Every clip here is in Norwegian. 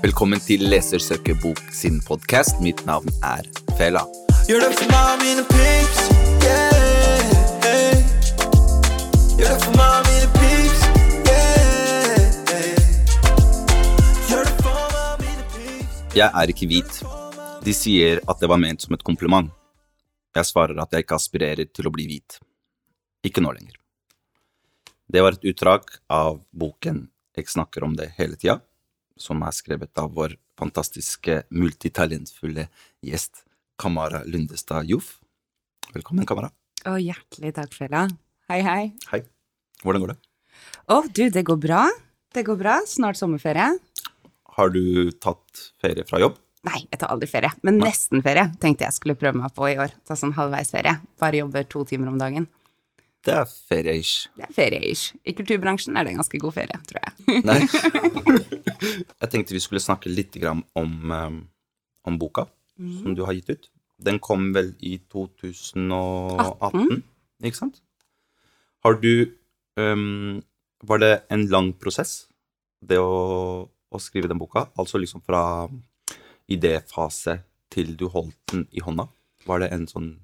Velkommen til Lesersøkerbok sin podkast. Mitt navn er Fela. Gjør det for meg mine pips, yeah. hey. Gjør det for meg mine pips, yeah. Gjør det for meg mine pips. Jeg er ikke hvit. De sier at det var ment som et kompliment. Jeg svarer at jeg ikke aspirerer til å bli hvit. Ikke nå lenger. Det var et utdrag av boken Jeg snakker om det hele tida, som er skrevet av vår fantastiske, multitalentfulle gjest Kamara Lundestad Joff. Velkommen, Kamara. Å, hjertelig takk, Fela. Hei, hei. Hei. Hvordan går det? Å, du, det går bra. Det går bra. Snart sommerferie. Har du tatt ferie fra jobb? Nei, jeg tar aldri ferie, men nesten ferie tenkte jeg skulle prøve meg på i år. Ta sånn halvveis ferie. Bare jobber to timer om dagen. Det er ferie-ish. Det er ferie-ish. I kulturbransjen er det en ganske god ferie, tror jeg. Nei. jeg tenkte vi skulle snakke litt om, um, om boka som du har gitt ut. Den kom vel i 2018, ikke sant? Har du um, Var det en lang prosess, det å, å skrive den boka? Altså liksom fra idéfase til du holdt den i hånda? Var det en sånn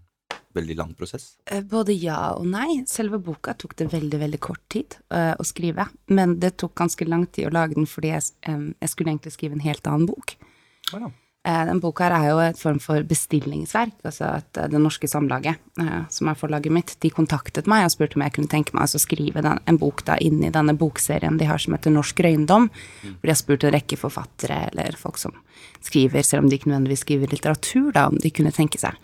veldig lang prosess? Eh, Både ja og nei. Selve boka tok det veldig, veldig kort tid eh, å skrive. Men det tok ganske lang tid å lage den fordi jeg, jeg skulle egentlig skrive en helt annen bok. Ja. Eh, Den boka her er jo et form for bestillingsverk. altså at Det Norske Samlaget, som er forlaget mitt, de kontaktet meg og spurte om jeg kunne tenke meg altså å skrive den, en bok da inn i denne bokserien de har som heter Norsk røyndom. Hvor de har spurt en rekke forfattere eller folk som skriver, selv om de ikke nødvendigvis skriver litteratur, da, om de kunne tenke seg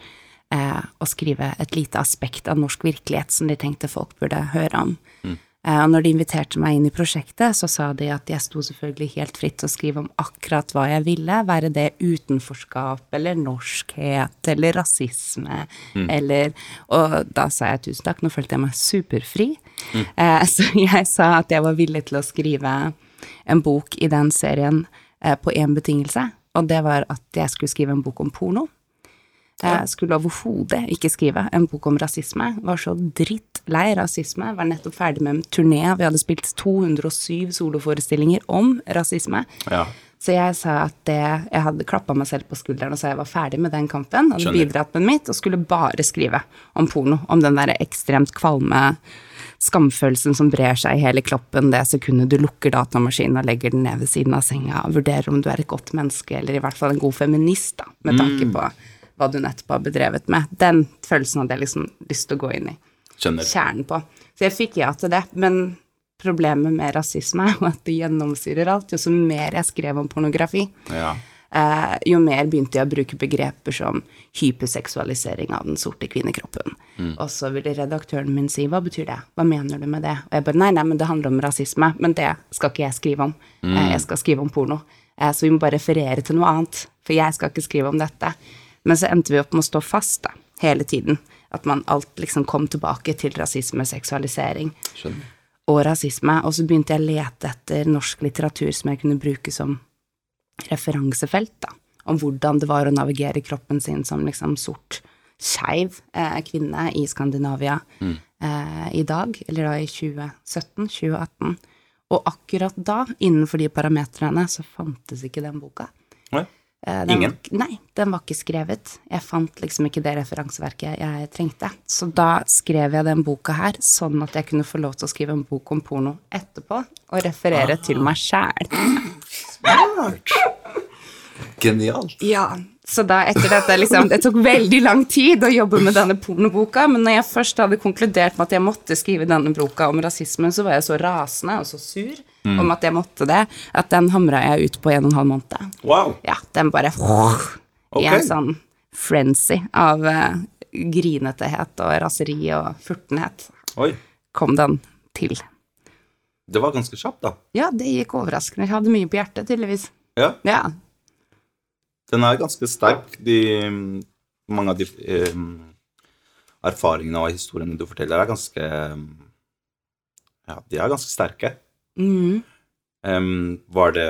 eh, å skrive et lite aspekt av norsk virkelighet som de tenkte folk burde høre om. Eh, Og når de inviterte meg inn i prosjektet, så sa de at jeg sto selvfølgelig helt fritt til å skrive om akkurat hva jeg ville, være det utenforskap eller norskhet eller rasisme eller Og da sa jeg tusen takk, nå følte jeg meg superfri. Eh, Så jeg sa at jeg var villig til å skrive en bok i den serien eh, på én betingelse, og det var at jeg skulle skrive en bok om porno. Jeg skulle overhodet ikke skrive en bok om rasisme. Var så drittlei rasisme. Var nettopp ferdig med en turné. Vi hadde spilt 207 soloforestillinger om rasisme. Ja. Så jeg sa at det, jeg hadde klappa meg selv på skulderen og sa jeg var ferdig med den kampen. Hadde Skjønner. bidratt med mitt og skulle bare skrive om porno. Om den der ekstremt kvalme skamfølelsen som brer seg i hele kroppen det sekundet du lukker datamaskinen og legger den ned ved siden av senga og vurderer om du er et godt menneske, eller i hvert fall en god feminist, da, med tanke på hva du nettopp har bedrevet med. Den følelsen hadde jeg liksom lyst til å gå inn i Skjønner. kjernen på. Så jeg fikk ja til det, men problemet med rasisme er jo at det gjennomsyrer alt. Jo mer jeg skrev om pornografi, Ja. eh, jo mer begynte jeg å bruke begreper som hyperseksualisering av den sorte kvinnekroppen. Og så ville redaktøren min si hva betyr det, hva mener du med det? Og jeg bare nei, nei, men det handler om rasisme, men det skal ikke jeg skrive om. Eh, jeg skal skrive om porno. Eh, så vi må bare referere til noe annet, for jeg skal ikke skrive om dette. Men så endte vi opp med å stå fast, da, hele tiden. At man alt liksom kom tilbake til rasisme, seksualisering Skjønner. og rasisme. Og så begynte jeg å lete etter norsk litteratur som jeg kunne bruke som referansefelt, da. Om hvordan det var å navigere kroppen sin som liksom sort, skeiv eh, kvinne i Skandinavia eh, i dag, eller da i 2017-2018. Og akkurat da, innenfor de parametrene, så fantes ikke den boka. Nei. Eh, den Ingen? Var, nei, den var ikke skrevet. Jeg fant liksom ikke det referanseverket jeg trengte. Så da skrev jeg den boka her, sånn at jeg kunne få lov til å skrive en bok om porno etterpå, og referere til meg sjæl. Genialt. Ja, så da etter dette liksom Det tok veldig lang tid å jobbe med denne pornoboka, men når jeg først hadde konkludert med at jeg måtte skrive denne boka om rasisme, så var jeg så rasende og så sur om at jeg måtte det, at den hamra jeg ut på en og en halv måned. Wow. Ja, den bare I en sånn frenzy av uh, grinetehet og raseri og furtenhet Oi. kom den til. Det var ganske kjapt, da. Ja, det gikk overraskende. Jeg hadde mye på hjertet, tydeligvis. Ja. Ja. Den er ganske sterk. De, mange av de eh, erfaringene og historiene du forteller, er ganske Ja, de er ganske sterke. Mhm. Um, var det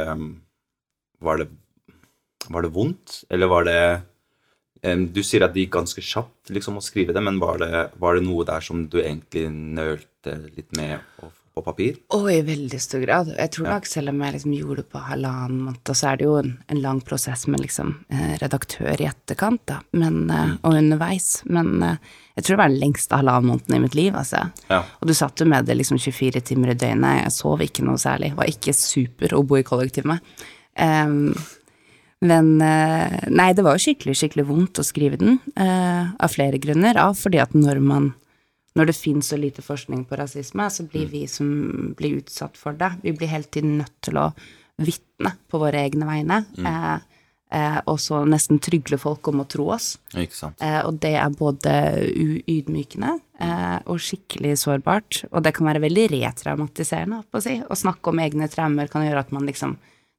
Var det Var det vondt, eller var det um, Du sier at det gikk ganske kjapt liksom, å skrive det, men var det, var det noe der som du egentlig nølte litt med å på papir? Og i veldig stor grad. Jeg tror nok, selv om jeg liksom gjorde det på halvannen måned, så er det jo en, en lang prosess med liksom eh, redaktør i etterkant, da, men, mm. og underveis. Men eh, jeg tror det var den lengste halvannen måneden i mitt liv, altså. Ja. Og du satt jo med det liksom 24 timer i døgnet. Jeg sov ikke noe særlig. Var ikke super å bo i kollektiv med. Um, men eh, Nei, det var jo skikkelig, skikkelig vondt å skrive den, Uh, av flere grunner. Av fordi at når man når det finnes så lite forskning på rasisme, så blir vi som blir utsatt for det, vi blir hele tiden nødt til å vitne på våre egne vegne, eh, eh, og så nesten trygle folk om å tro oss. Eh, og det er både uydmykende eh, og skikkelig sårbart, og det kan være veldig retraumatiserende, på å si. Å snakke om egne traumer kan gjøre at man liksom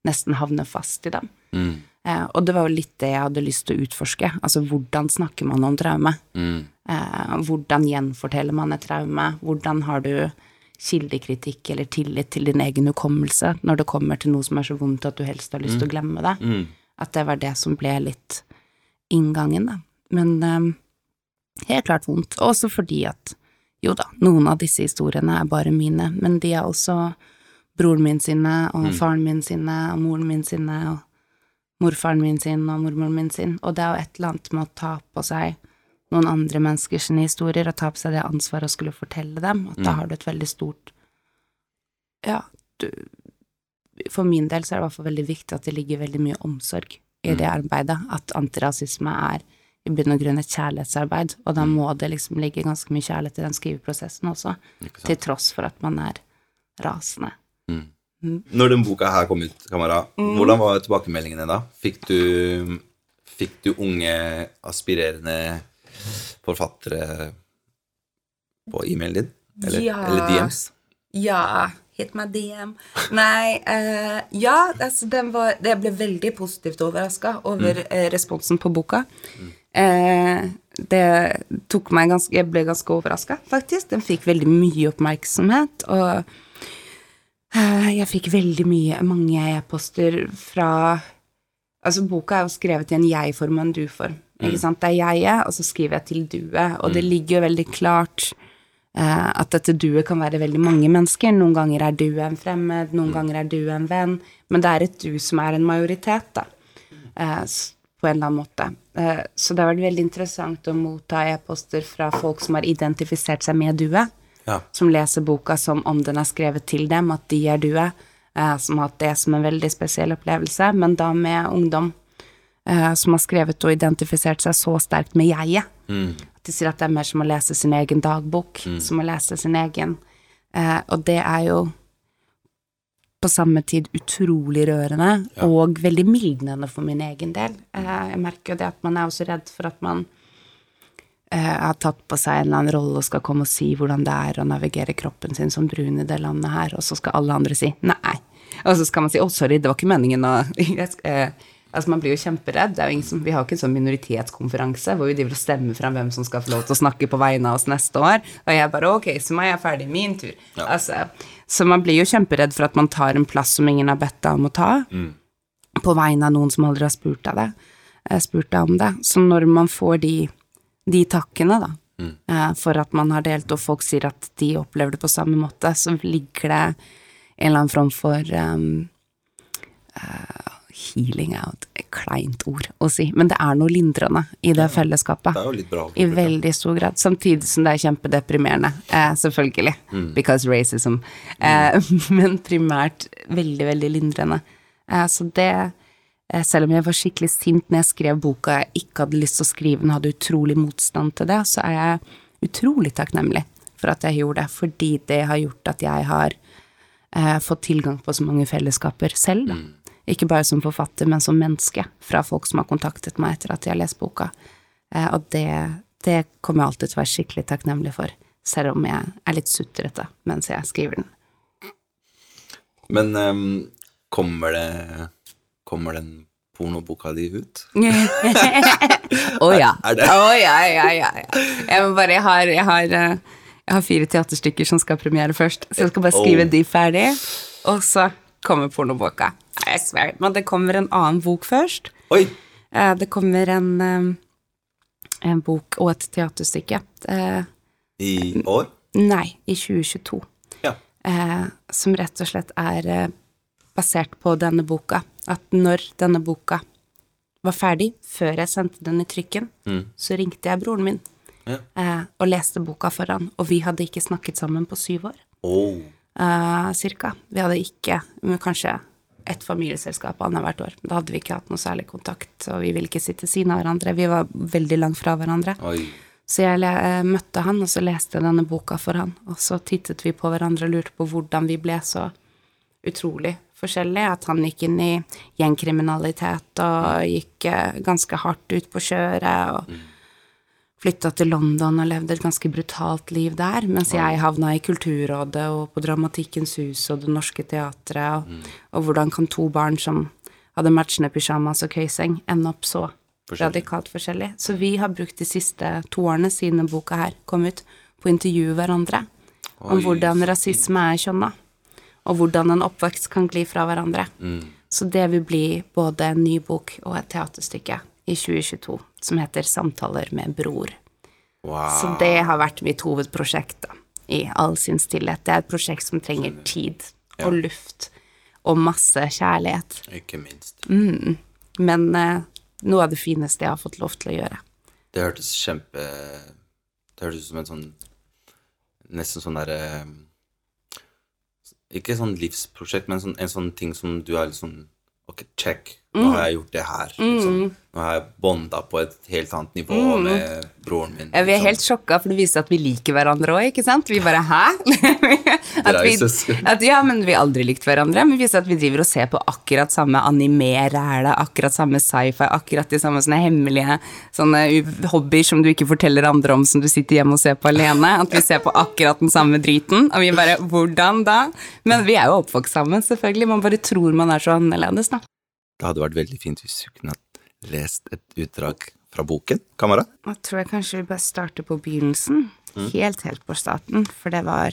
nesten havner fast i dem. Mm. Eh, og det var jo litt det jeg hadde lyst til å utforske, altså hvordan snakker man om traume? Mm. Eh, hvordan gjenforteller man et traume? Hvordan har du kildekritikk eller tillit til din egen hukommelse når det kommer til noe som er så vondt at du helst har lyst til å glemme det? Mm. At det var det som ble litt inngangen, da. Men eh, helt klart vondt. Også fordi at jo da, noen av disse historiene er bare mine, men de er også broren min sine, og faren min sine, og moren min sine, og morfaren min sin, og mormoren min sin. Og det er jo et eller annet med å ta på seg noen andre menneskers historier, og ta på seg det ansvaret å skulle fortelle dem, at da har du et veldig stort Ja, du For min del så er det i hvert fall veldig viktig at det ligger veldig mye omsorg i det arbeidet, at antirasisme er i bunn og grunn et kjærlighetsarbeid, og da må det liksom ligge ganske mye kjærlighet i den skriveprosessen også, til tross for at man er rasende. Når den boka her kom ut, Kamara, Mm. hvordan var tilbakemeldingene da? Fikk du, fikk du unge, aspirerende forfattere på e-mailen din? Eller, Ja. eller DMs? Ja, hit my DM. Nei, uh, ja, altså den var Jeg ble veldig positivt overraska over mm. responsen på boka. Eh, det tok meg ganske Jeg ble ganske overraska, faktisk. Den fikk veldig mye oppmerksomhet, og eh, jeg fikk veldig mye mange e-poster fra Altså, boka er jo skrevet i en jeg-form og en du-form. Ikke sant? Det er jeget, og så skriver jeg til duet, og det ligger jo veldig klart eh, at dette duet kan være veldig mange mennesker. Noen ganger er du en fremmed, noen ganger er du en venn, men det er et du som er en majoritet, da, eh, på en eller annen måte. Eh, så det har vært veldig interessant å motta e-poster fra folk som har identifisert seg med duet Ja. som leser boka som om den er skrevet til dem, at de er due, eh, som har hatt det som en veldig spesiell opplevelse, men da med ungdom eh, som har skrevet og identifisert seg så sterkt med jeget. At de sier at det er mer som å lese sin egen dagbok, som å lese sin egen. Eh, og det er jo på samme tid utrolig rørende og veldig mildnende for min egen del. Eh, jeg merker jo det at man er også redd for at man har tatt på seg en eller annen rolle og skal komme og si hvordan det er å navigere kroppen sin som brun i det landet her, og så skal alle andre si nei. Og så skal man si å, sorry, det var ikke meningen å eh, Altså, man blir jo kjemperedd. Det er jo ingen som, vi har jo ikke en sånn minoritetskonferanse hvor vi driver og stemmer frem hvem som skal få lov til å snakke på vegne av oss neste år. Og jeg bare ok, så må jeg ferdig min tur. Altså, så man blir jo kjemperedd for at man tar en plass som ingen har bedt deg om å ta på vegne av noen som aldri har spurt deg, det, eh, spurt deg om det. Så når man får de, de takkene, da, mm. for at man har delt, og folk sier at de opplever det på samme måte, så ligger det en eller annen form for um, uh, Healing er et kleint ord å si, men det er noe lindrende i det fellesskapet. Det er jo litt bra. I veldig stor grad. Samtidig som det er kjempedeprimerende, eh, selvfølgelig. Because racism. Eh, men primært veldig, veldig lindrende. Eh, så det eh, Selv om jeg var skikkelig sint når jeg skrev boka jeg ikke hadde lyst til å skrive den, hadde utrolig motstand til det, så er jeg utrolig takknemlig for at jeg gjorde det, fordi det har gjort at jeg har eh, fått tilgang på så mange fellesskaper selv, da. Ikke bare som forfatter, men som menneske, fra folk som har kontaktet meg etter at de har lest boka. Eh, og det, det kommer jeg alltid til å være skikkelig takknemlig for, selv om jeg er litt sutrete mens jeg skriver den. Men um, kommer det Kommer den pornoboka di ut? Å ja. Er det- Å ja, ja, ja. ja. Jeg må bare, jeg har, jeg har, eh, jeg har fire teaterstykker som skal premiere først, så jeg skal bare skrive Oh. de ferdig, og så kommer pornoboka. I swear. Men det kommer en annen bok først. Oi! Eh, Det kommer en, eh, en bok og et teaterstykke. I år? Nei, i 2022. Ja. som rett og slett er basert på denne boka. At når denne boka var ferdig, før jeg sendte den i trykken, så ringte jeg broren min Ja. eh, og leste boka for han, og vi hadde ikke snakket sammen på syv år, Oh. eh, cirka. Vi hadde ikke, kanskje ett familieselskap annethvert år. Da hadde vi ikke hatt noe særlig kontakt, og vi ville ikke sitte siden av hverandre. Vi var veldig langt fra hverandre. Oi. Så jeg eh, møtte han, og så leste jeg denne boka for han. Og så tittet vi på hverandre og lurte på hvordan vi ble så utrolig forskjellige. At han gikk inn i gjengkriminalitet og gikk eh, ganske hardt ut på kjøret. og flytta til London og levde et ganske brutalt liv der, mens jeg havna i Kulturrådet og på Dramatikkens hus og Det Norske Teatret, og, og hvordan kan to barn som hadde matchende pysjamas og køyseng, ende opp så Forskjellig. radikalt forskjellig? Så vi har brukt de siste to årene siden boka her kom ut, på å intervjue hverandre om hvordan rasisme er kjønna, og hvordan en oppvekst kan gli fra hverandre. Så det vil bli både en ny bok og et teaterstykke i 2022 som heter Samtaler med bror. Wow. Så det har vært mitt hovedprosjekt da, i all sin stillhet. Det er et prosjekt som trenger tid Ja. og luft og masse kjærlighet. Ikke minst. Men eh, noe av det fineste jeg har fått lov til å gjøre. Det hørtes kjempe Det hørtes ut som en sånn Nesten sånn derre Ikke sånn livsprosjekt, men sånn, en sånn ting som du er litt sånn Ok, check. Nå har jeg gjort det her. Liksom. Nå har jeg bonda på et helt annet nivå med broren min. Ja, vi er liksom. helt sjokka, for det viser at vi liker hverandre òg, ikke sant? Vi bare hæ? at vi, at, ja, men vi har aldri likt hverandre. Men det viser at vi driver og ser på akkurat samme anime-ræle, akkurat samme sci-fi, akkurat de samme sånne hemmelige sånne hobbyer som du ikke forteller andre om, som du sitter hjemme og ser på alene. At vi ser på akkurat den samme driten, og vi bare hvordan da? Men vi er jo oppvokst sammen, selvfølgelig. Man bare tror man er så annerledes, da. Det hadde vært veldig fint hvis du kunne lest et utdrag fra boken, Kamara? Jeg tror jeg kanskje vi bør starte på begynnelsen. Helt, helt på starten, for det var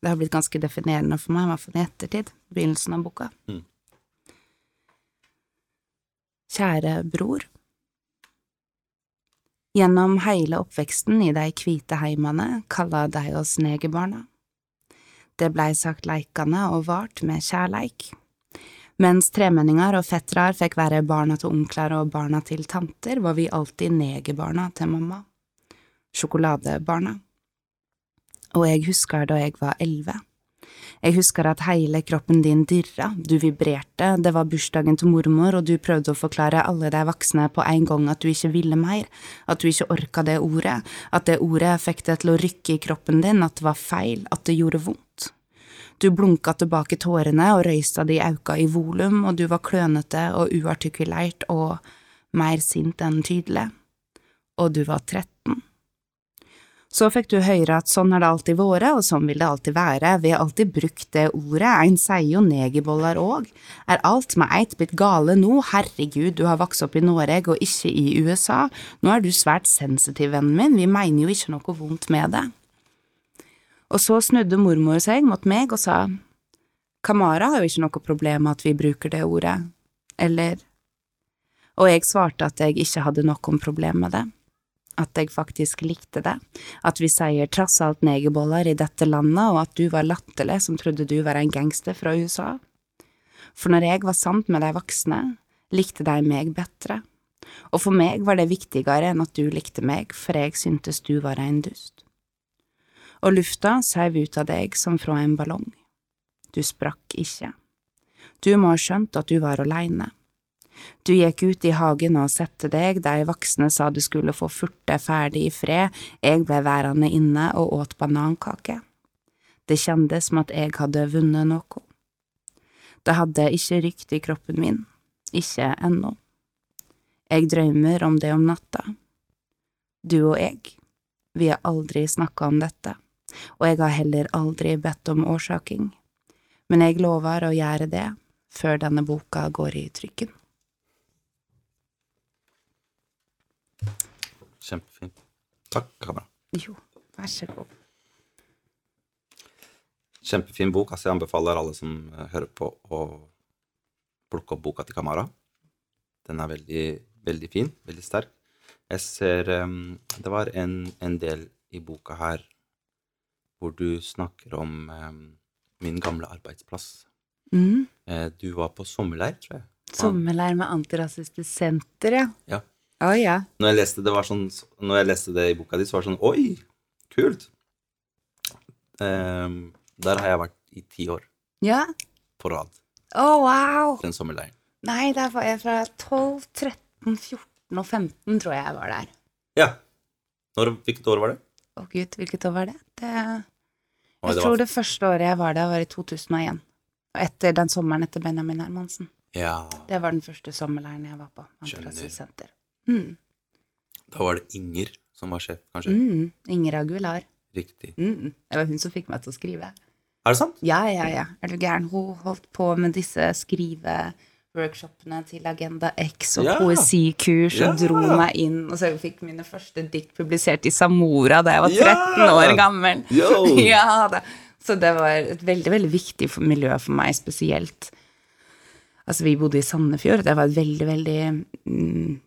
Det har blitt ganske definerende for meg, i hvert fall i ettertid. Begynnelsen av boka. Mm. Kjære bror. Gjennom hele oppveksten i de hvite heimene kalla dei oss negerbarna. Det blei sagt leikende og vart med kjærleik. Mens tremenninger og fettere fikk være barna til onkler og barna til tanter, var vi alltid negerbarna til mamma. Sjokoladebarna. Og jeg husker da jeg var elleve. Jeg husker at hele kroppen din dirra, du vibrerte, det var bursdagen til mormor, og du prøvde å forklare alle de voksne på en gang at du ikke ville mer, at du ikke orka det ordet, at det ordet fikk deg til å rykke i kroppen din, at det var feil, at det gjorde vondt. Du blunka tilbake tårene og røysa de auka i volum, og du var klønete og uartikulert og mer sint enn tydelig. Og du var 13. Så fikk du høre at sånn har det alltid vært, og sånn vil det alltid være, vi har alltid brukt det ordet, ein sier jo negerboller òg. Er alt med eit blitt gale nå, herregud, du har vokst opp i Norge og ikke i USA, nå er du svært sensitiv, vennen min, vi mener jo ikke noe vondt med det. Og så snudde mormor seg mot meg og sa, Kamara har jo ikke noe problem med at vi bruker det ordet, eller… Og jeg svarte at jeg ikke hadde noe problem med det, at jeg faktisk likte det, at vi sier trass alt negerboller i dette landet, og at du var latterlig som trodde du var en gangster fra USA. For når jeg var sant med de voksne, likte de meg bedre, og for meg var det viktigere enn at du likte meg, for jeg syntes du var en dust og lufta seiv ut av deg som fra en ballong. Du sprakk ikke. Du må ha skjønt at du var aleine. Du gikk ut i hagen og sette deg, de voksne sa du skulle få furte ferdig i fred, jeg ble værende inne og åt banankake. Det kjendes som at jeg hadde vunnet noe. Det hadde ikke rykt i kroppen min, ikke ennå. Jeg drømmer om det om natta. Du og jeg, vi har aldri snakka om dette og jeg har heller aldri bedt om årsaking, men jeg lover å gjøre det før denne boka går i trykken. Kjempefint. Takk, kamera. Jo, vær så god. Kjempefin bok. Altså, jeg anbefaler alle som eh, hører på, å plukke opp boka til Kamara. Den er veldig, veldig fin. Veldig sterk. Jeg ser um, Det var en, en del i boka her hvor du snakker om eh, min gamle arbeidsplass. Mm. Eh, du var på sommerleir, tror jeg. Sommerleir med Antirasistisk Senter, ja. Ja. Oh, ja. Når jeg det, var sånn, når jeg leste det i boka di, så var det sånn Oi, kult! Eh, der har jeg vært i ti år Ja. på rad. Å, wow! Den sommerleiren. Nei, der var jeg fra 12, 13, 14 og 15, tror jeg jeg var der. Ja. Når, hvilket år var det? Å gud, hvilket år var det? det jeg det tror var- det første året jeg var der, var i 2001. Og etter den sommeren etter Benjamin Hermansen. Ja. Det var den første sommerleiren jeg var på. Skjønner. Mm. Da var det Inger som var sjef, kanskje? Mm. Inger Aguilar. Riktig. Mm. Det var hun som fikk meg til å skrive. Er det sant? Ja, ja, ja. Er du gæren? Hun holdt på med disse skriveworkshopene til Agenda X og Ja. poesikurs og Ja. dro meg inn. Og så fikk mine første dikt publisert i Samora da jeg var Ja. 13 år gammel. Ja, da. Så det var et veldig, veldig viktig miljø for meg spesielt. Altså, vi bodde i Sandefjord. Det var et veldig, veldig mm,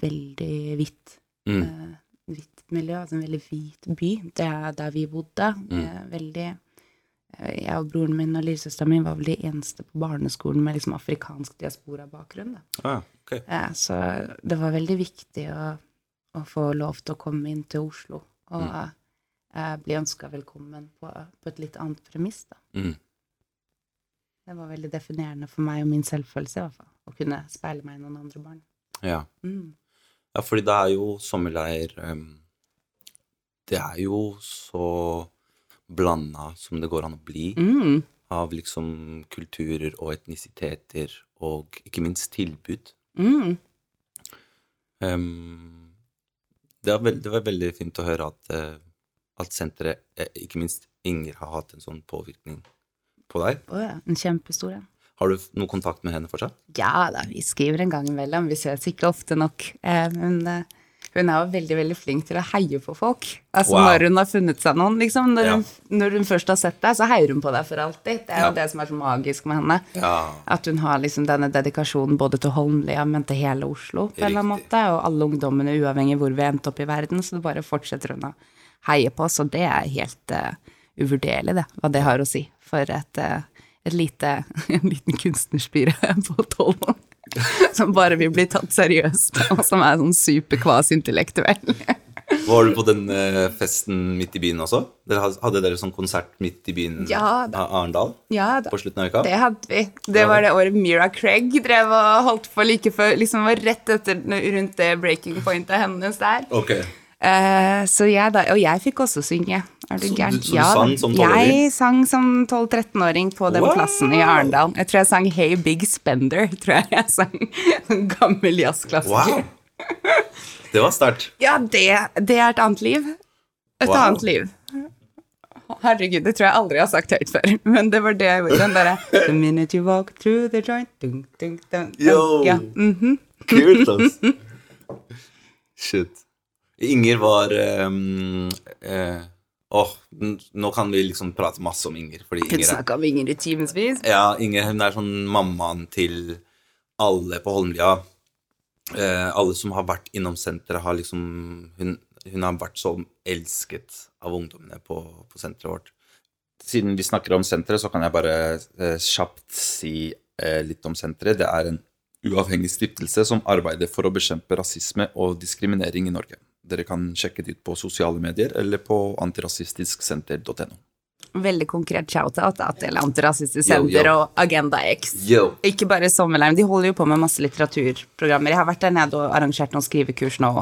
Veldig hvitt Mm. uh, miljø, altså en veldig hvit by. Det er der vi bodde. Mm. Uh, veldig Jeg og broren min og lillesøsteren min var vel de eneste på barneskolen med liksom afrikansk diaspora-bakgrunn. Ah, okay. ja, Så det var veldig viktig å, å få lov til å komme inn til Oslo og Mm. eh, bli ønska velkommen på, på et litt annet premiss. da. Mm. Det var veldig definerende for meg og min selvfølelse, i hvert fall. Å kunne speile meg i noen andre barn. Ja. Mm. ja, fordi det er jo sommerleir um, Det er jo så blanda som det går an å bli Mm. av liksom kulturer og etnisiteter og ikke minst tilbud. Mm. Um, det, var veld, det var veldig fint å høre at, eh, at senteret, eh, ikke minst Inger, har hatt en sånn påvirkning på deg. Oh, ja, en kjempestor en. Har du noe kontakt med henne fortsatt? Ja da, vi skriver en gang imellom. Vi ses ikke ofte nok. Eh, men eh, hun er jo veldig veldig flink til å heie på folk. Altså Wow. Når hun har funnet seg noen. liksom. Når, Ja. hun, når hun først har sett deg, så heier hun på deg for alltid. Det er Ja. jo det som er så magisk med henne. Ja. At hun har liksom denne dedikasjonen både til Holmlia, men til hele Oslo. på en eller annen måte, Og alle ungdommene, uavhengig hvor vi endte opp i verden. Så det bare fortsetter hun å heie på oss, og det er helt uh, uvurderlig, det. Hva det har å si for et, uh, et lite, en liten kunstnerspire på tolv. Som bare vil bli tatt seriøst, og som er sånn superkvasintellektuell. Var du på den eh, festen midt i byen også? Dere hadde dere sånn konsert midt i byen Ja, da. Arendal Ja da. på slutten av uka? Det hadde vi. Det var det året Mira Craig drev og holdt på like før. Liksom var rett etter rundt det breaking pointet hennes der. Ok. Eh, så jeg da, og jeg fikk også synge. Er du gæren? Ja, sang? Jeg sang som 12-13-åring på den Wow! plassen i Arendal. Jeg tror jeg sang Hey Big Spender, tror jeg jeg sang. Gammel jazzklassiker. Wow! Det var sterkt. Ja, det, det er et annet liv. Et Wow. annet liv. Herregud, det tror jeg aldri jeg har sagt høyt før, men det var det jeg gjorde. Den derre The minute you walk through the joint dunk, dunk, dunk, dunk. Yo! Ja, mhm. Kult, ass. Shit. Inger var um, uh, Åh, nå kan vi liksom prate masse om Inger, fordi Kunne Inger er snakke om Inger i timevis. Ja, Inger hun er sånn mammaen til alle på Holmlia. Uh, alle som har vært innom senteret, har liksom hun, hun har vært så elsket av ungdommene på, på senteret vårt. Siden vi snakker om senteret, så kan jeg bare uh, kjapt si eh, litt om senteret. Det er en uavhengig stiftelse som arbeider for å bekjempe rasisme og diskriminering i Norge. Dere kan sjekke det ut på sosiale medier eller på antirasistisksenter.no. Veldig konkret shout-out til Antirasistisk Senter og Agenda X. Yo! Ikke bare Sommerleim, de holder jo på med masse litteraturprogrammer. Jeg har vært der nede og arrangert noen skrivekurs nå,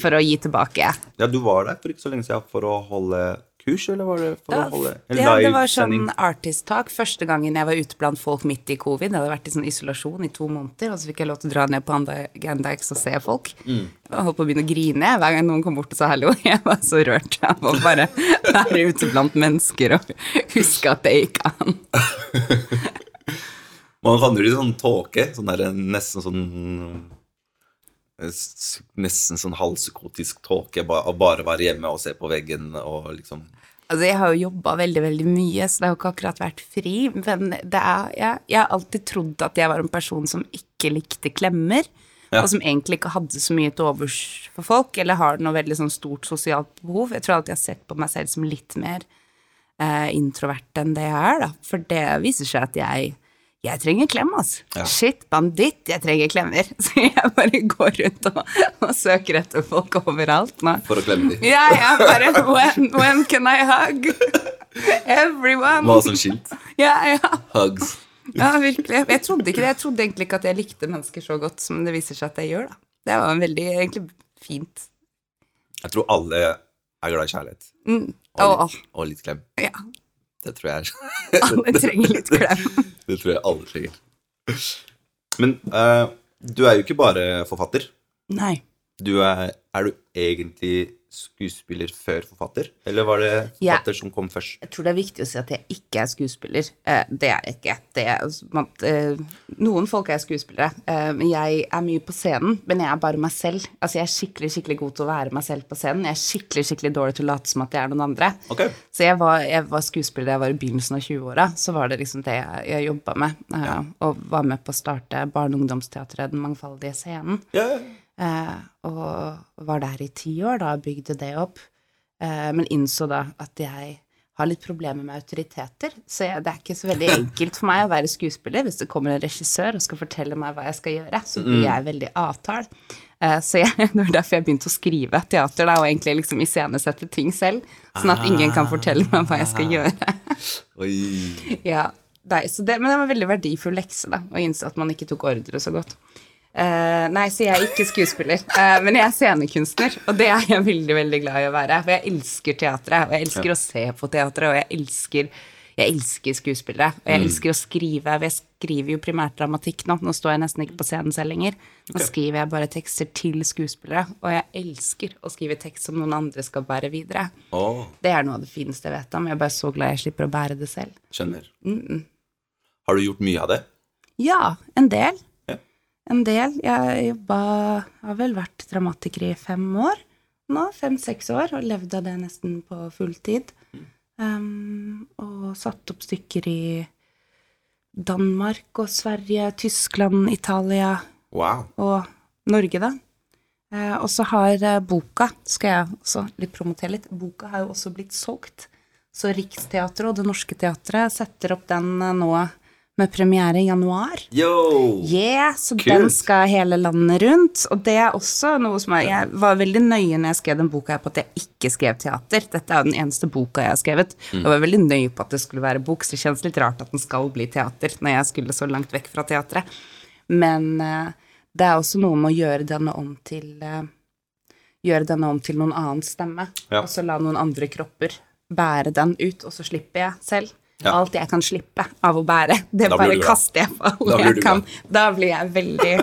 for å gi tilbake. Ja, du var der for ikke så lenge siden for å holde kurs, eller var det for da, å holde en ja, det var sånn artist talk første gangen jeg var ute blant folk midt i covid. Jeg hadde vært i sånn isolasjon i to måneder, og så fikk jeg lov til å dra ned på Agenda X og se folk. Mm. Jeg holdt på å begynne å grine hver gang noen kom bort og sa hallo. Jeg var så rørt. Jeg var bare være ute blant mennesker og huske at det gikk an. Man havner i sånn tåke, sånn der nesten sånn Nesten sånn halvpsykotisk tåke, å bare være hjemme og se på veggen og liksom Altså, jeg har jo jobba veldig, veldig mye, så det har jo ikke akkurat vært fri. Men det er, jeg, jeg har alltid trodd at jeg var en person som ikke likte klemmer. Ja. Og som egentlig ikke hadde så mye til overs for folk, eller har noe veldig sånn stort sosialt behov. Jeg tror alltid jeg har sett på meg selv som litt mer eh, introvert enn det jeg er, da. For det viser seg at jeg jeg trenger klem, altså. Ja. Shit, banditt, jeg trenger klemmer. Så jeg bare går rundt og, og søker etter folk overalt nå. For å klemme dem. Ja, ja, bare when, when can I hug? Everyone. Hva som skilt? Ja, ja. Hugs. ja, virkelig. Jeg trodde ikke det. Jeg trodde egentlig ikke at jeg likte mennesker så godt som det viser seg at jeg gjør, da. Det var veldig egentlig fint. Jeg tror alle er glad i kjærlighet. Mm. Og, litt, og litt klem. ja, Det tror jeg er alle trenger litt klem. Det tror jeg alle trenger. Men uh, du er jo ikke bare forfatter. Nei. Du er, er du egentlig skuespiller før forfatter? Eller var det Ja. forfatter som kom først? Jeg tror det er viktig å si at jeg ikke er skuespiller. Eh, det er jeg ikke. Det er, man, eh, noen folk er skuespillere, eh, jeg er mye på scenen. Men jeg er bare meg selv. Altså, jeg er skikkelig skikkelig god til å være meg selv på scenen. Jeg er skikkelig skikkelig dårlig til å late som at jeg er noen andre. Okay. Så jeg var, jeg var skuespiller da jeg var i begynnelsen av 20-åra. Så var det liksom det jeg, jeg jobba med. eh, Og var med på å starte barne- og ungdomsteatret Den mangfoldige scenen. Ja, ja. Eh, og var der i ti år da og bygde det opp. Eh, men innså da at jeg har litt problemer med autoriteter. Så jeg, det er ikke så veldig enkelt for meg å være skuespiller. Hvis det kommer en regissør og skal fortelle meg hva jeg skal gjøre, så blir jeg veldig avtal. Eh, så jeg, det var derfor jeg begynte å skrive teater da, og egentlig liksom iscenesette ting selv. Sånn at ingen kan fortelle meg hva jeg skal gjøre. Oi. Ja, nei, så det, men det var en veldig verdifull lekse, da, å innse at man ikke tok ordre så godt. Eh, nei, så jeg er ikke skuespiller, uh, men jeg er scenekunstner, og det er jeg veldig, veldig glad i å være. For jeg elsker teatret, og jeg elsker å se på teatret, og jeg elsker, jeg elsker skuespillere. Og jeg elsker å skrive. Jeg skriver jo primært dramatikk nå, nå står jeg nesten ikke på scenen selv lenger. Nå skriver jeg bare tekster til skuespillere, og jeg elsker å skrive tekst som noen andre skal bære videre. Oh. Det er noe av det fineste jeg vet om. Jeg er bare så glad jeg slipper å bære det selv. skjønner. Har du gjort mye av det? Ja, en del. En del. Jeg jobba Har vel vært dramatiker i fem år nå. Fem-seks år. Og levde av det nesten på fulltid. Um, og satt opp stykker i Danmark og Sverige, Tyskland, Italia Wow. og Norge, da. Eh, og så har eh, boka, skal jeg også litt promotere litt, boka har jo også blitt solgt. Så Riksteatret og Det Norske Teatret setter opp den eh, nå med premiere i januar. Yo! Yeah, så Kult. den skal hele landet rundt. Og det er også noe som jeg, jeg var veldig nøye når jeg skrev den boka her på at jeg ikke skrev teater. Dette er jo den eneste boka jeg har skrevet. Jeg var veldig nøye på at det skulle være bok, så det kjennes litt rart at den skal bli teater når jeg skulle så langt vekk fra teatret. Men uh, det er også noe med å gjøre denne om til uh, Gjøre denne om til noen annen stemme, Ja. og så la noen andre kropper bære den ut, og så slipper jeg selv. Ja. Alt jeg kan slippe av å bære, det bare kaster jeg på alle jeg kan. glad. Da blir jeg veldig,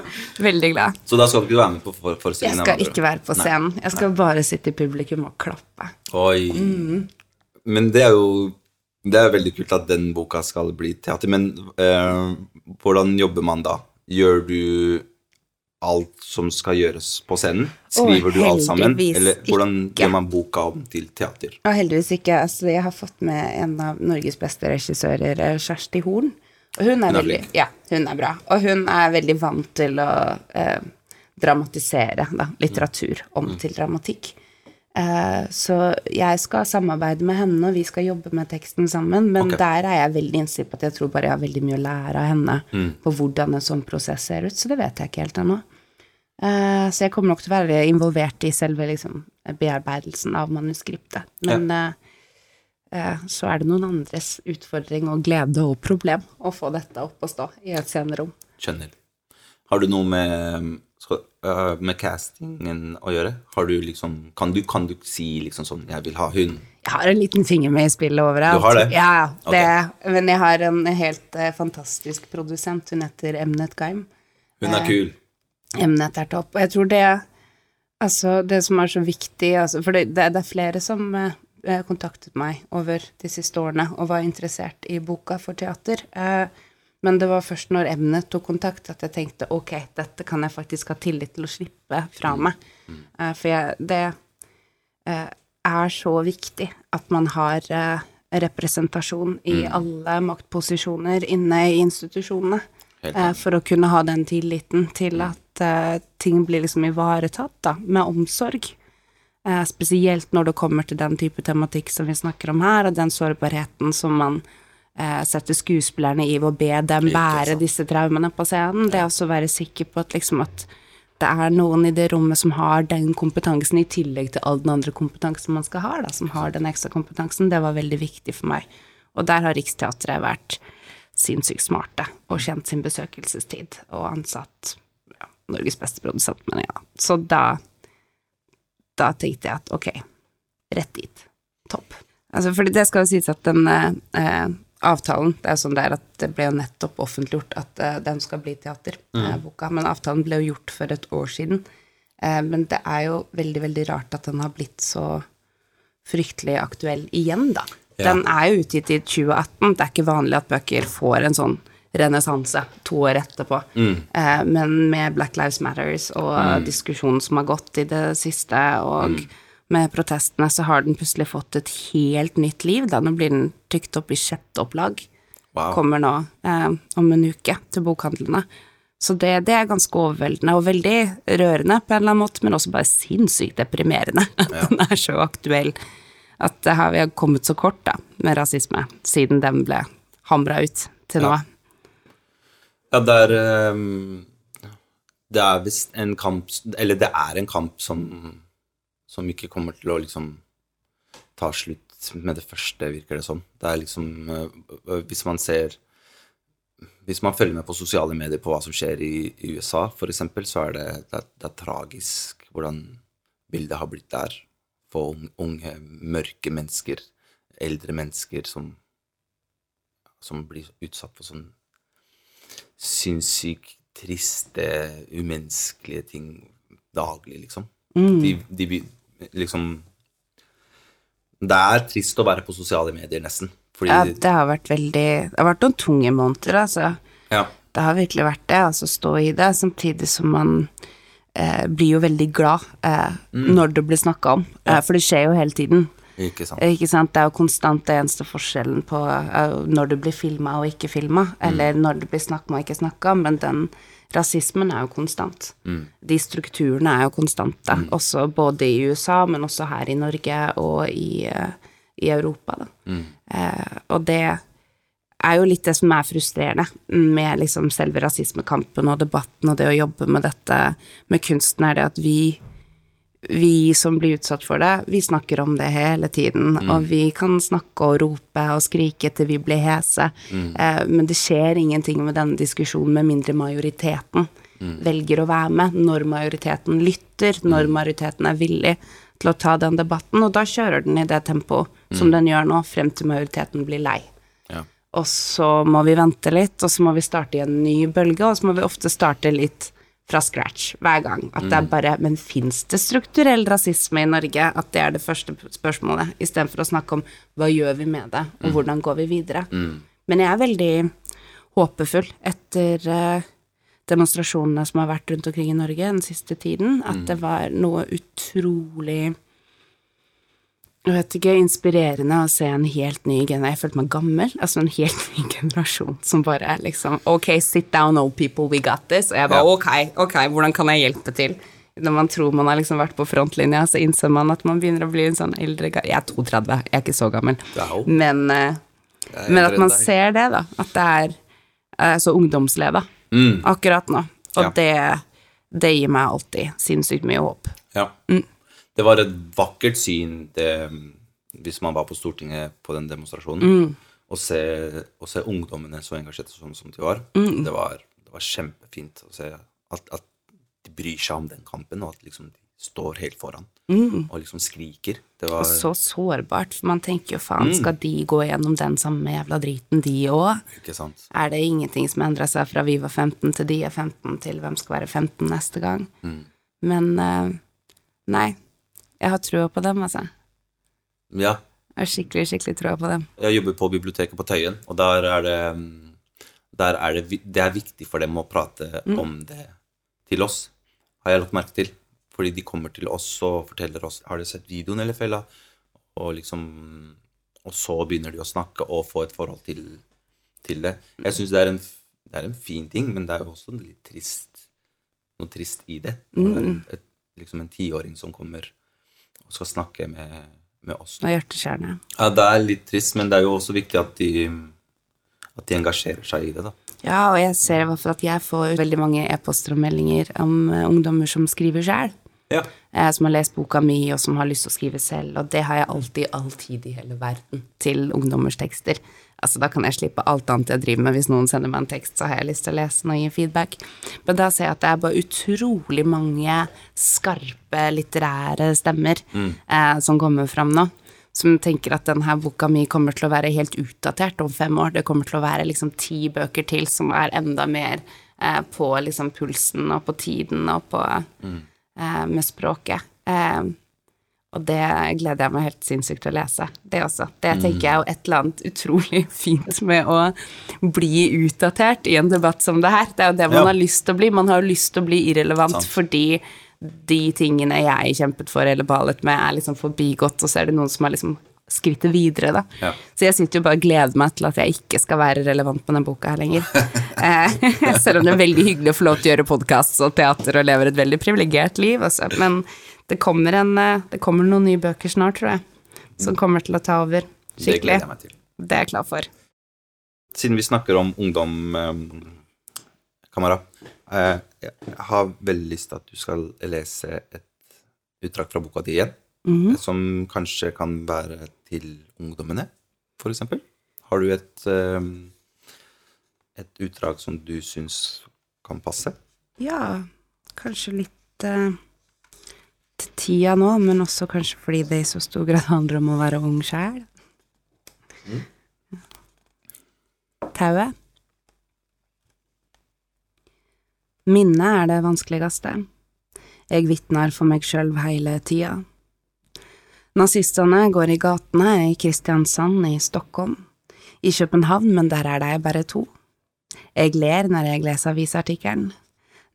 veldig glad. Så da skal du ikke være med på for Jeg skal ikke være på scenen. Jeg skal bare sitte i publikum og klappe. Oi. Mm. Men det er jo Det er veldig kult at den boka skal bli teater, men eh, hvordan jobber man da? Gjør du alt som skal gjøres på scenen? Skriver du alt sammen? Eller hvordan gjør man boka om til teater? Oh, heldigvis ikke. Altså, jeg har fått med en av Norges beste regissører, eh, Kjersti Horn. Hun er, Hun er veldig. Ja, hun er bra. Og hun er veldig vant til å eh, dramatisere da, litteratur om til dramatikk. Eh, så jeg skal samarbeide med henne, og vi skal jobbe med teksten sammen. Men okay. der er jeg veldig innstilt på at jeg tror bare jeg har veldig mye å lære av henne på hvordan en sånn prosess ser ut. Så det vet jeg ikke helt ennå. Eh, så jeg kommer nok til å være involvert i selve liksom, bearbeidelsen av manuskriptet. Men ja. uh, uh, så er det noen andres utfordring og glede og problem å få dette opp og stå i et scenerom. Skjønner. Har du noe med, øh, med castingen å gjøre? Har du liksom kan du, kan du si liksom sånn 'Jeg vil ha hun'? Jeg har en liten finger med i spillet overalt. Du har det? Ja, det, men jeg har en helt fantastisk produsent. Hun heter Emnet Gaim. Hun er kul. Emnet er topp. Og jeg tror det Altså, det som er så viktig altså, For det, det, det er flere som eh, eh, kontaktet meg over de siste årene og var interessert i boka for teater. Eh, men det var først når Emnet tok kontakt at jeg tenkte ok, dette kan jeg faktisk ha tillit til å slippe fra meg. Eh, for jeg, det eh, er så viktig at man har eh, representasjon i alle maktposisjoner inne i institusjonene. For å kunne ha den tilliten til at eh, ting blir liksom ivaretatt, da, med omsorg. Uh, spesielt når det kommer til den type tematikk som vi snakker om her, og den sårbarheten som man uh, setter skuespillerne i ved å be dem bære disse traumene på scenen. Det er også å være sikker på at liksom at det er noen i det rommet som har den kompetansen, i tillegg til all den andre kompetansen man skal ha, da, som har den ekstra kompetansen. Det var veldig viktig for meg. Og der har Riksteatret vært sinnssykt smarte og kjent sin besøkelsestid og ansatt Norges beste produsent, mener jeg. Så da da tenkte jeg at ok, rett dit. Topp. Altså, fordi det skal jo sies at den eh, eh, avtalen Det er jo sånn det er at det ble jo nettopp offentliggjort at eh, den skal bli teater, eh, boka. Men avtalen ble jo gjort for et år siden. Eh, men det er jo veldig, veldig rart at den har blitt så fryktelig aktuell igjen, da. Ja. Den er jo utgitt i 2018. Det er ikke vanlig at bøker får en sånn renessanse to år etterpå. Eh, men med Black Lives Matters og diskusjonen som har gått i det siste, og med protestene, så har den plutselig fått et helt nytt liv. Da. Nå blir den trykt opp i sjette opplag. Wow. Kommer nå eh, om en uke til bokhandlene. Så det, det er ganske overveldende og veldig rørende på en eller annen måte, men også bare sinnssykt deprimerende at den er så aktuell. At det har vi har kommet så kort da, med rasisme, siden den ble hamra ut til nå. Ja. Ja, det er ehm, Det er visst en kamp Eller det er en kamp som Som ikke kommer til å liksom ta slutt med det første, virker det som. Det er liksom øh, Hvis man ser Hvis man følger med på sosiale medier på hva som skjer i, i USA, eksempel, så er det, det, er, det er tragisk hvordan bildet har blitt der. For unge, unge, mørke mennesker, eldre mennesker som som blir utsatt for sånn sinnssykt triste, umenneskelige ting daglig, liksom. De, de blir liksom Det er trist å være på sosiale medier, nesten. Fordi Ja, det har vært veldig Det har vært noen tunge måneder, altså. ja, Det har virkelig vært det, altså stå i det, samtidig som man eh, blir jo veldig glad eh, når det blir snakka om, eh, for det skjer jo hele tiden. Ikke sant. Ikke sant? Det er jo konstant det eneste forskjellen på eh, når du blir filma og ikke filma, eller når det blir snakka og ikke snakka, men den rasismen er jo konstant. De strukturene er jo konstante, også både i USA, men også her i Norge og i, eh, i Europa, da. Eh, og det er jo litt det som er frustrerende med liksom selve rasismekampen og debatten og det å jobbe med dette med kunsten, er det at vi vi som blir utsatt for det, vi snakker om det hele tiden, og vi kan snakke og rope og skrike til vi blir hese, eh, men det skjer ingenting med denne diskusjonen med mindre majoriteten velger å være med, når majoriteten lytter, når majoriteten er villig til å ta den debatten, og da kjører den i det tempoet som den gjør nå, frem til majoriteten blir lei. Ja. Og så må vi vente litt, og så må vi starte i en ny bølge, og så må vi ofte starte litt fra scratch hver gang. At det er bare Men fins det strukturell rasisme i Norge? At det er det første spørsmålet, istedenfor å snakke om hva gjør vi med det, og hvordan går vi videre. Men jeg er veldig håpefull etter eh, demonstrasjonene som har vært rundt omkring i Norge den siste tiden, at det var noe utrolig jeg vet ikke, inspirerende å se en helt ny generasjon. Jeg følte meg gammel. Altså en helt ny generasjon som bare er liksom Ok, sit down, old people, we got this. Og jeg bare ok, ok, hvordan kan jeg hjelpe til? Når man tror man har liksom vært på frontlinja, så innser man at man begynner å bli en sånn eldre Jeg er 32, jeg er ikke så gammel. Men, eh, men at man ser det, da. At det er eh, så ungdomsleda akkurat nå. Og Mm. Ja. det, det gir meg alltid sinnssykt mye håp. Ja. Det var et vakkert syn det, hvis man var på Stortinget på den demonstrasjonen. Å se, å se ungdommene så engasjerte sånn som de var. Det var. Det var kjempefint å se at, at de bryr seg om den kampen, og at liksom de står helt foran og liksom skriker. Det var Og så sårbart, for man tenker jo faen, skal de gå gjennom den samme jævla driten, de òg? Er det ingenting som endrer seg fra vi var 15 til de er 15, til hvem skal være 15 neste gang? Men eh, nei, jeg har trua på dem, altså. Ja. Jeg har skikkelig, skikkelig trua på dem. Jeg jobber på biblioteket på Tøyen, og der er det mm, der er det, det er viktig for dem å prate om det til oss, har jeg lagt merke til. Fordi de kommer til oss og forteller oss Har du sett videoen, eller fella? Og liksom Og så begynner de å snakke og få et forhold til, til det. Jeg syns det, en det er en fin ting, men det er jo også litt trist noe trist i det. Mm. et, liksom en tiåring som kommer og skal snakke med, med oss. Og hjerteskjærende. Ja, det er litt trist, men det er jo også viktig at de, at de engasjerer seg i det, da. Ja, og jeg ser i hvert fall at jeg får veldig mange e-poster og meldinger om eh, ungdommer som skriver sjæl. Ja. eh, som har lest boka mi, og som har lyst til å skrive selv. Og det har jeg alltid, alltid i hele verden til ungdommers tekster. Altså, da kan jeg slippe alt annet jeg driver med. Hvis noen sender meg en tekst, så har jeg lyst til å lese den og gi feedback. Men da ser jeg at det er bare utrolig mange skarpe litterære stemmer eh, som kommer fram nå. Som tenker at denne boka mi kommer til å være helt utdatert om fem år. Det kommer til å være liksom ti bøker til som er enda mer eh, på liksom pulsen og på tiden og på eh, med språket. Eh, og det gleder jeg meg helt sinnssykt til å lese. Det også. Det tenker jeg er et eller annet utrolig fint med å bli utdatert i en debatt som det her. Det er jo det man Ja. har lyst til å bli. Man har jo lyst til å bli irrelevant Sant. fordi de tingene jeg kjempet for eller balet med, er liksom forbigått, og så er det noen som har liksom skrittet videre, da. Ja. Så jeg sitter jo bare og gleder meg til at jeg ikke skal være relevant på denne boka her lenger. Eh, Selv om det er veldig hyggelig å få lov til å gjøre podkast og teater og lever et veldig privilegert liv, altså. Men det kommer, en, eh, det kommer noen nye bøker snart, tror jeg, som kommer til å ta over Det gleder skikkelig. jeg meg til. Det er jeg klar for. Siden vi snakker om ungdom, kamera Kamara, eh, jeg har veldig lyst til at du skal lese et utdrag fra boka di igjen, Mhm. som kanskje kan være til ungdommene, eksempel. Har du et, eh, et utdrag som du syns kan passe? Ja, kanskje litt uh, til tida nå, men også kanskje fordi det i så stor grad handler om å være ung sjæl. Tauet. Minnet er det vanskeligste. Jeg vitner for meg sjøl hele tida. Nazistene går i gatene i Kristiansand i Stockholm. I København, men der er de bare to. Jeg ler når jeg leser avisartikkelen.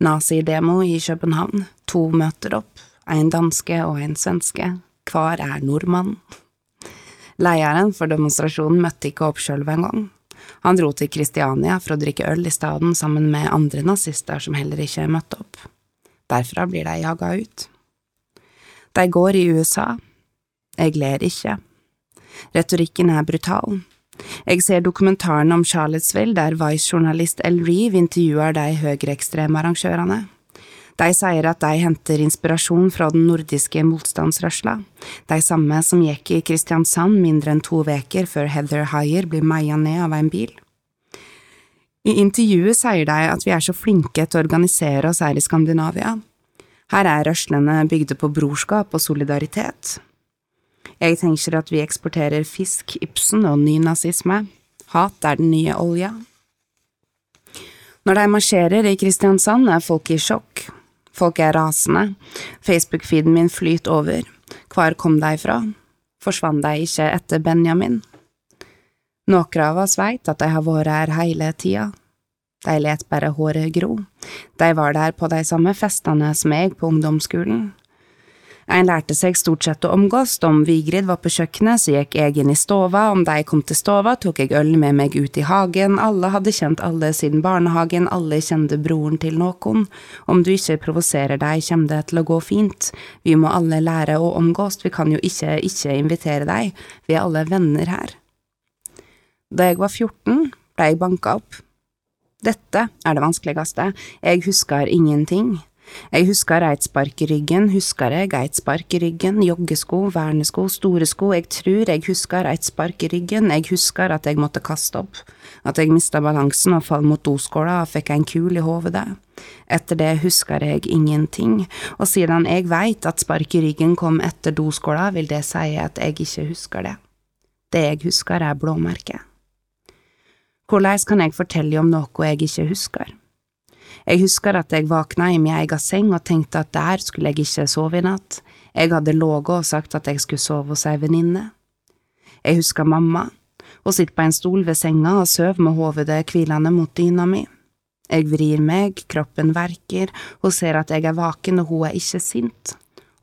Nazidemo i København. To møter opp. En danske og en svenske. Hver er nordmann. Lederen for demonstrasjonen møtte ikke opp sjøl engang. Han dro til Kristiania for å drikke øl i staden sammen med andre nazister som heller ikke møtte opp. Derfra blir de jaga ut. De går i USA. Jeg ler ikke. Retorikken er brutal. Jeg ser dokumentaren om Charlottesville der Vice-journalist El Reeve intervjuer de høyreekstreme arrangørene. De sier at de henter inspirasjon fra den nordiske motstandsrørsla, de samme som gikk i Kristiansand mindre enn to veker før Heather Heyer blir meia ned av en bil. I intervjuet sier de at vi er så flinke til å organisere oss her i Skandinavia. Her er rørslene bygde på brorskap og solidaritet. Jeg tenker at vi eksporterer fisk, Ibsen og nynazisme. Hat er den nye olja. Når de marsjerer i Kristiansand, er folk i sjokk. Folk er rasende. Facebook-feeden min flyter over. Hvor kom de fra? Forsvant de ikke etter Benjamin? Noen av oss veit at de har vært her hele tida. De let bare håret gro. De var der på de samme festene som jeg på ungdomsskolen. En lærte seg stort sett å omgås, om Vigrid var på kjøkkenet, så gikk jeg inn i stova, om de kom til stova, tok jeg øl med meg ut i hagen, alle hadde kjent alle siden barnehagen, alle kjente broren til noen, om du ikke provoserer deg, kommer det til å gå fint, vi må alle lære å omgås, vi kan jo ikke ikke invitere deg, vi er alle venner her. Da jeg var 14, ble jeg banka opp. Dette er det vanskeligste, jeg husker ingenting. Jeg husker reitspark spark i ryggen, husker jeg geitspark spark i ryggen, joggesko, vernesko, store sko, jeg tror jeg husker reitspark spark i ryggen, jeg husker at jeg måtte kaste opp, at jeg mista balansen og fall mot doskåla og fikk en kul i hovedet. Etter det husker jeg ingenting, og siden jeg veit at spark i ryggen kom etter doskåla, vil det si at jeg ikke husker det. Det jeg husker er blåmerket. Hvordan kan jeg fortelle om noe jeg ikke husker? Jeg husker at jeg våkna i min egen seng og tenkte at der skulle jeg ikke sove i natt, jeg hadde ligget og sagt at jeg skulle sove hos ei venninne. Jeg husker mamma, hun sitter på en stol ved senga og sover med hovedet hvilende mot dyna mi. Jeg vrir meg, kroppen verker, hun ser at jeg er vaken og hun er ikke sint.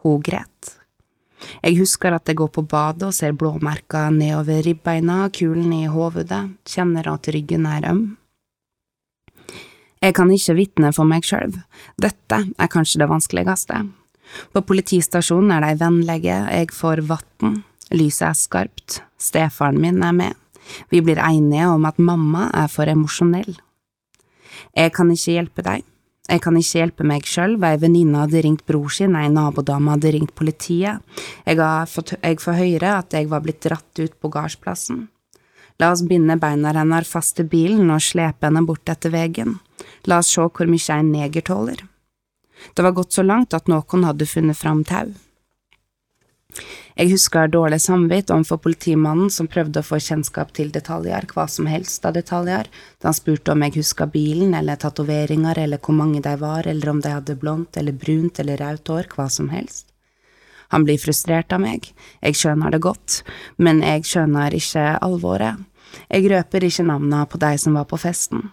Hun gråter. Jeg husker at jeg går på badet og ser blåmerker nedover ribbeina, kulen i hovedet, kjenner at ryggen er øm. Jeg kan ikke vitne for meg sjøl, dette er kanskje det vanskeligste. På politistasjonen er de vennlige, jeg får vann, lyset er skarpt, stefaren min er med, vi blir enige om at mamma er for emosjonell. Jeg kan ikke hjelpe deg, jeg kan ikke hjelpe meg sjøl, ei venninne hadde ringt bror sin, ei nabodame hadde ringt politiet, jeg, har fått, jeg får høre at jeg var blitt dratt ut på gardsplassen. La oss binde beina hennes fast til bilen og slepe henne bort etter vegen. La oss se hvor mye en neger tåler. Det var gått så langt at noen hadde funnet fram tau. Jeg husker dårlig samvitt overfor politimannen som prøvde å få kjennskap til detaljer, hva som helst av detaljer, da han spurte om jeg huska bilen eller tatoveringer eller hvor mange de var, eller om de hadde blondt eller brunt eller rødt hår, hva som helst. Han blir frustrert av meg, jeg skjønner det godt, men jeg skjønner ikke alvoret. Jeg røper ikke navnene på de som var på festen.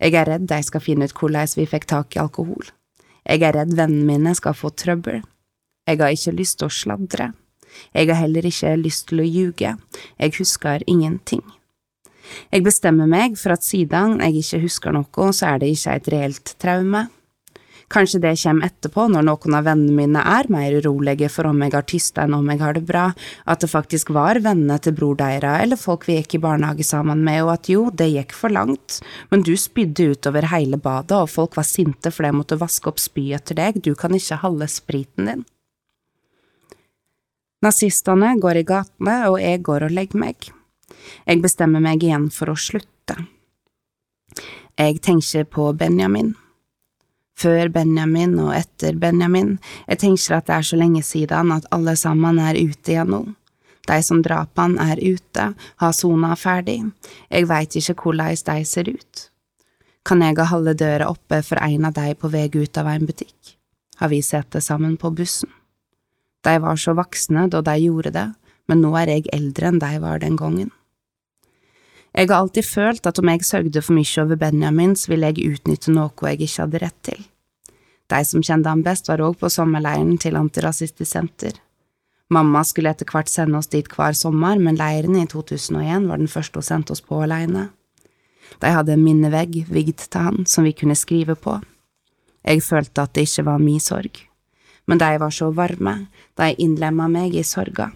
Jeg er redd de skal finne ut hvordan vi fikk tak i alkohol. Jeg er redd vennene mine skal få trøbbel. Jeg har ikke lyst til å sladre. Jeg har heller ikke lyst til å ljuge. Jeg husker ingenting. Jeg bestemmer meg for at siden jeg ikke husker noe, så er det ikke et reelt traume. Kanskje det kommer etterpå, når noen av vennene mine er mer urolige for om jeg har tysta enn om jeg har det bra, at det faktisk var vennene til bror deira eller folk vi gikk i barnehage sammen med, og at jo, det gikk for langt, men du spydde utover hele badet, og folk var sinte fordi jeg måtte vaske opp spy etter deg, du kan ikke holde spriten din. Nazistene går i gatene, og jeg går og legger meg. Jeg bestemmer meg igjen for å slutte. Jeg tenker på Benjamin. Før Benjamin og etter Benjamin, jeg tenker at det er så lenge siden at alle sammen er ute igjen nå. De som drap han, er ute, har sona ferdig, jeg veit ikke hvordan de ser ut. Kan jeg ha halve døra oppe for en av de på vei ut av en butikk? Har vi sett det sammen på bussen? De var så voksne da de gjorde det, men nå er jeg eldre enn de var den gangen. Jeg har alltid følt at om jeg sørgde for mye over Benjamin, så ville jeg utnytte noe jeg ikke hadde rett til. De som kjente ham best, var òg på sommerleiren til Antirasistisk Senter. Mamma skulle etter hvert sende oss dit hver sommer, men leiren i 2001 var den første hun sendte oss på alene. De hadde en minnevegg vigd til han som vi kunne skrive på. Jeg følte at det ikke var min sorg. Men de var så varme, de innlemma meg i sorga.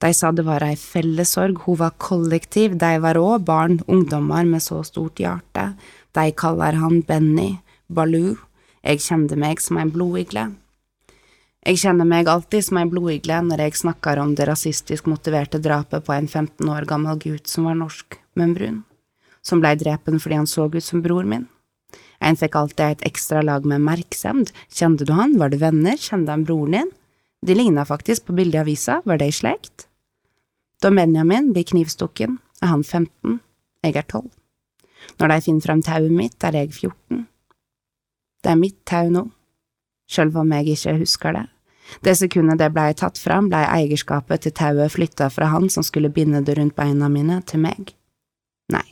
De sa det var ei fellessorg, hun var kollektiv, de var òg barn, ungdommer med så stort hjerte. De kaller han Benny, Baloo, jeg kjente meg som en blodigle. Jeg kjenner meg alltid som en blodigle når jeg snakker om det rasistisk motiverte drapet på en 15 år gammel gutt som var norsk, men brun, som blei drepen fordi han så ut som bror min. En fikk alltid et ekstra lag med merksemd, kjente du han, var det venner, kjente han broren din? De ligna faktisk på bildet i avisa, var det i slekt? Da Benjamin blir knivstukken, er han 15, jeg er 12. Når de finner frem tauet mitt, er jeg 14. Det er mitt tau nå, sjøl om jeg ikke husker det. Det sekundet det blei tatt fram, blei eierskapet til tauet flytta fra han som skulle binde det rundt beina mine, til meg. Nei,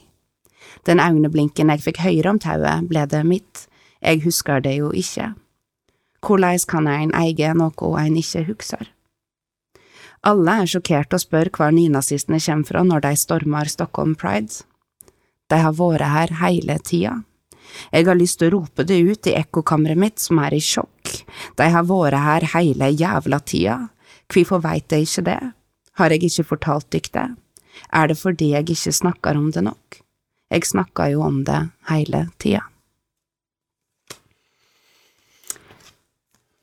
den øyeblinken jeg fikk høre om tauet, ble det mitt, jeg husker det jo ikke. Hvordan kan en eie noe en ikke husker? Alle er sjokkert og spør hvor nynazistene kommer fra når de stormer Stockholm Pride. De har vært her hele tida. Jeg har lyst til å rope det ut i ekkokammeret mitt som er i sjokk. De har vært her hele jævla tida. Hvorfor veit de ikke det? Har jeg ikke fortalt dykk det? Er det fordi jeg ikke snakker om det nok? Jeg snakker jo om det hele tida.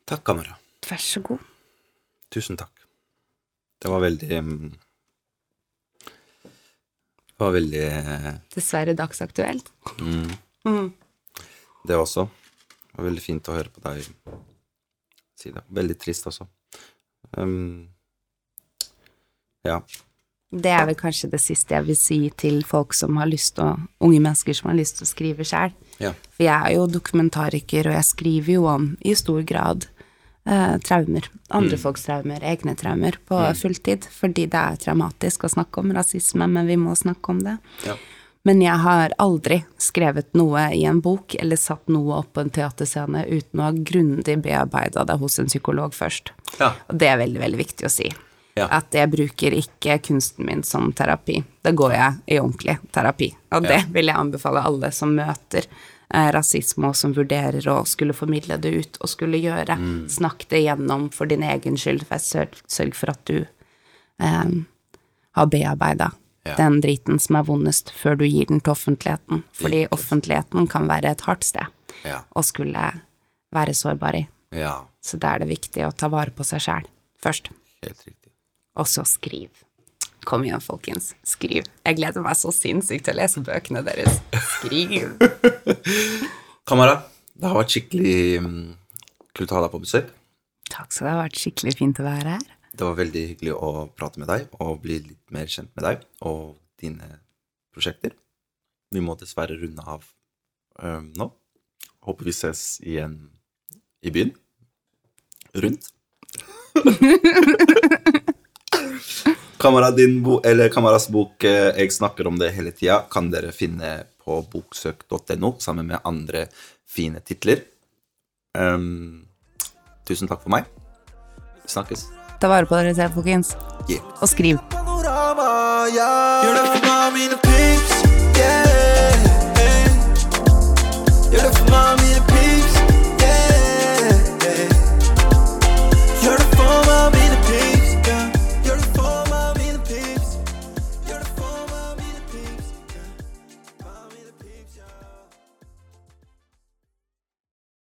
Takk, Kamera. Vær så god. Tusen takk. Det var veldig mm, Det var veldig eh, Dessverre dagsaktuelt. mm, Mm. Det også. Det var veldig fint å høre på deg si det. Veldig trist også. Um, ja. Det er vel kanskje det siste jeg vil si til folk som har lyst å Unge mennesker som har lyst til å skrive sjøl. ja. For jeg er jo dokumentariker, og jeg skriver jo om, i stor grad, eh, traumer. Andre folks traumer, egne traumer, på fulltid. Fordi det er traumatisk å snakke om rasisme, men vi må snakke om det. ja. Men jeg har aldri skrevet noe i en bok eller satt noe opp på en teaterscene uten å ha grundig bearbeida det hos en psykolog først. Ja. Og det er veldig, veldig viktig å si. Ja. At jeg bruker ikke kunsten min som terapi. Da går jeg i ordentlig terapi. Og det vil jeg anbefale alle som møter eh, rasisme, og som vurderer å skulle formidle det ut og skulle gjøre. Mm. Snakk det igjennom for din egen skyld. for Sørg, sørg for at du eh, har bearbeida Ja. den driten som er vondest, før du gir den til offentligheten. Fordi offentligheten kan være et hardt sted Ja. å skulle være sårbar i. ja. Så da er det viktig å ta vare på seg sjæl først. Helt riktig. Og så skriv. Kom igjen, folkens. Skriv. Jeg gleder meg så sinnssykt til å lese bøkene deres. Skriv. Kamera, det har vært skikkelig mm, kult å ha deg på besøk. Takk, skal det har vært skikkelig fint å være her. Det var veldig hyggelig å prate med deg og bli litt mer kjent med deg og dine prosjekter. Vi må dessverre runde av um, nå. Håper vi ses igjen i byen. Rundt. Kameras bok eh, Jeg snakker om det hele tida. Kan dere finne på boksøk.no sammen med andre fine titler. Um, tusen takk for meg. Vi Snakkes. Ta vare på dere selv, folkens. Yeah. Og skriv. Gjør det for meg, mine pips. Yeah. Gjør det for meg,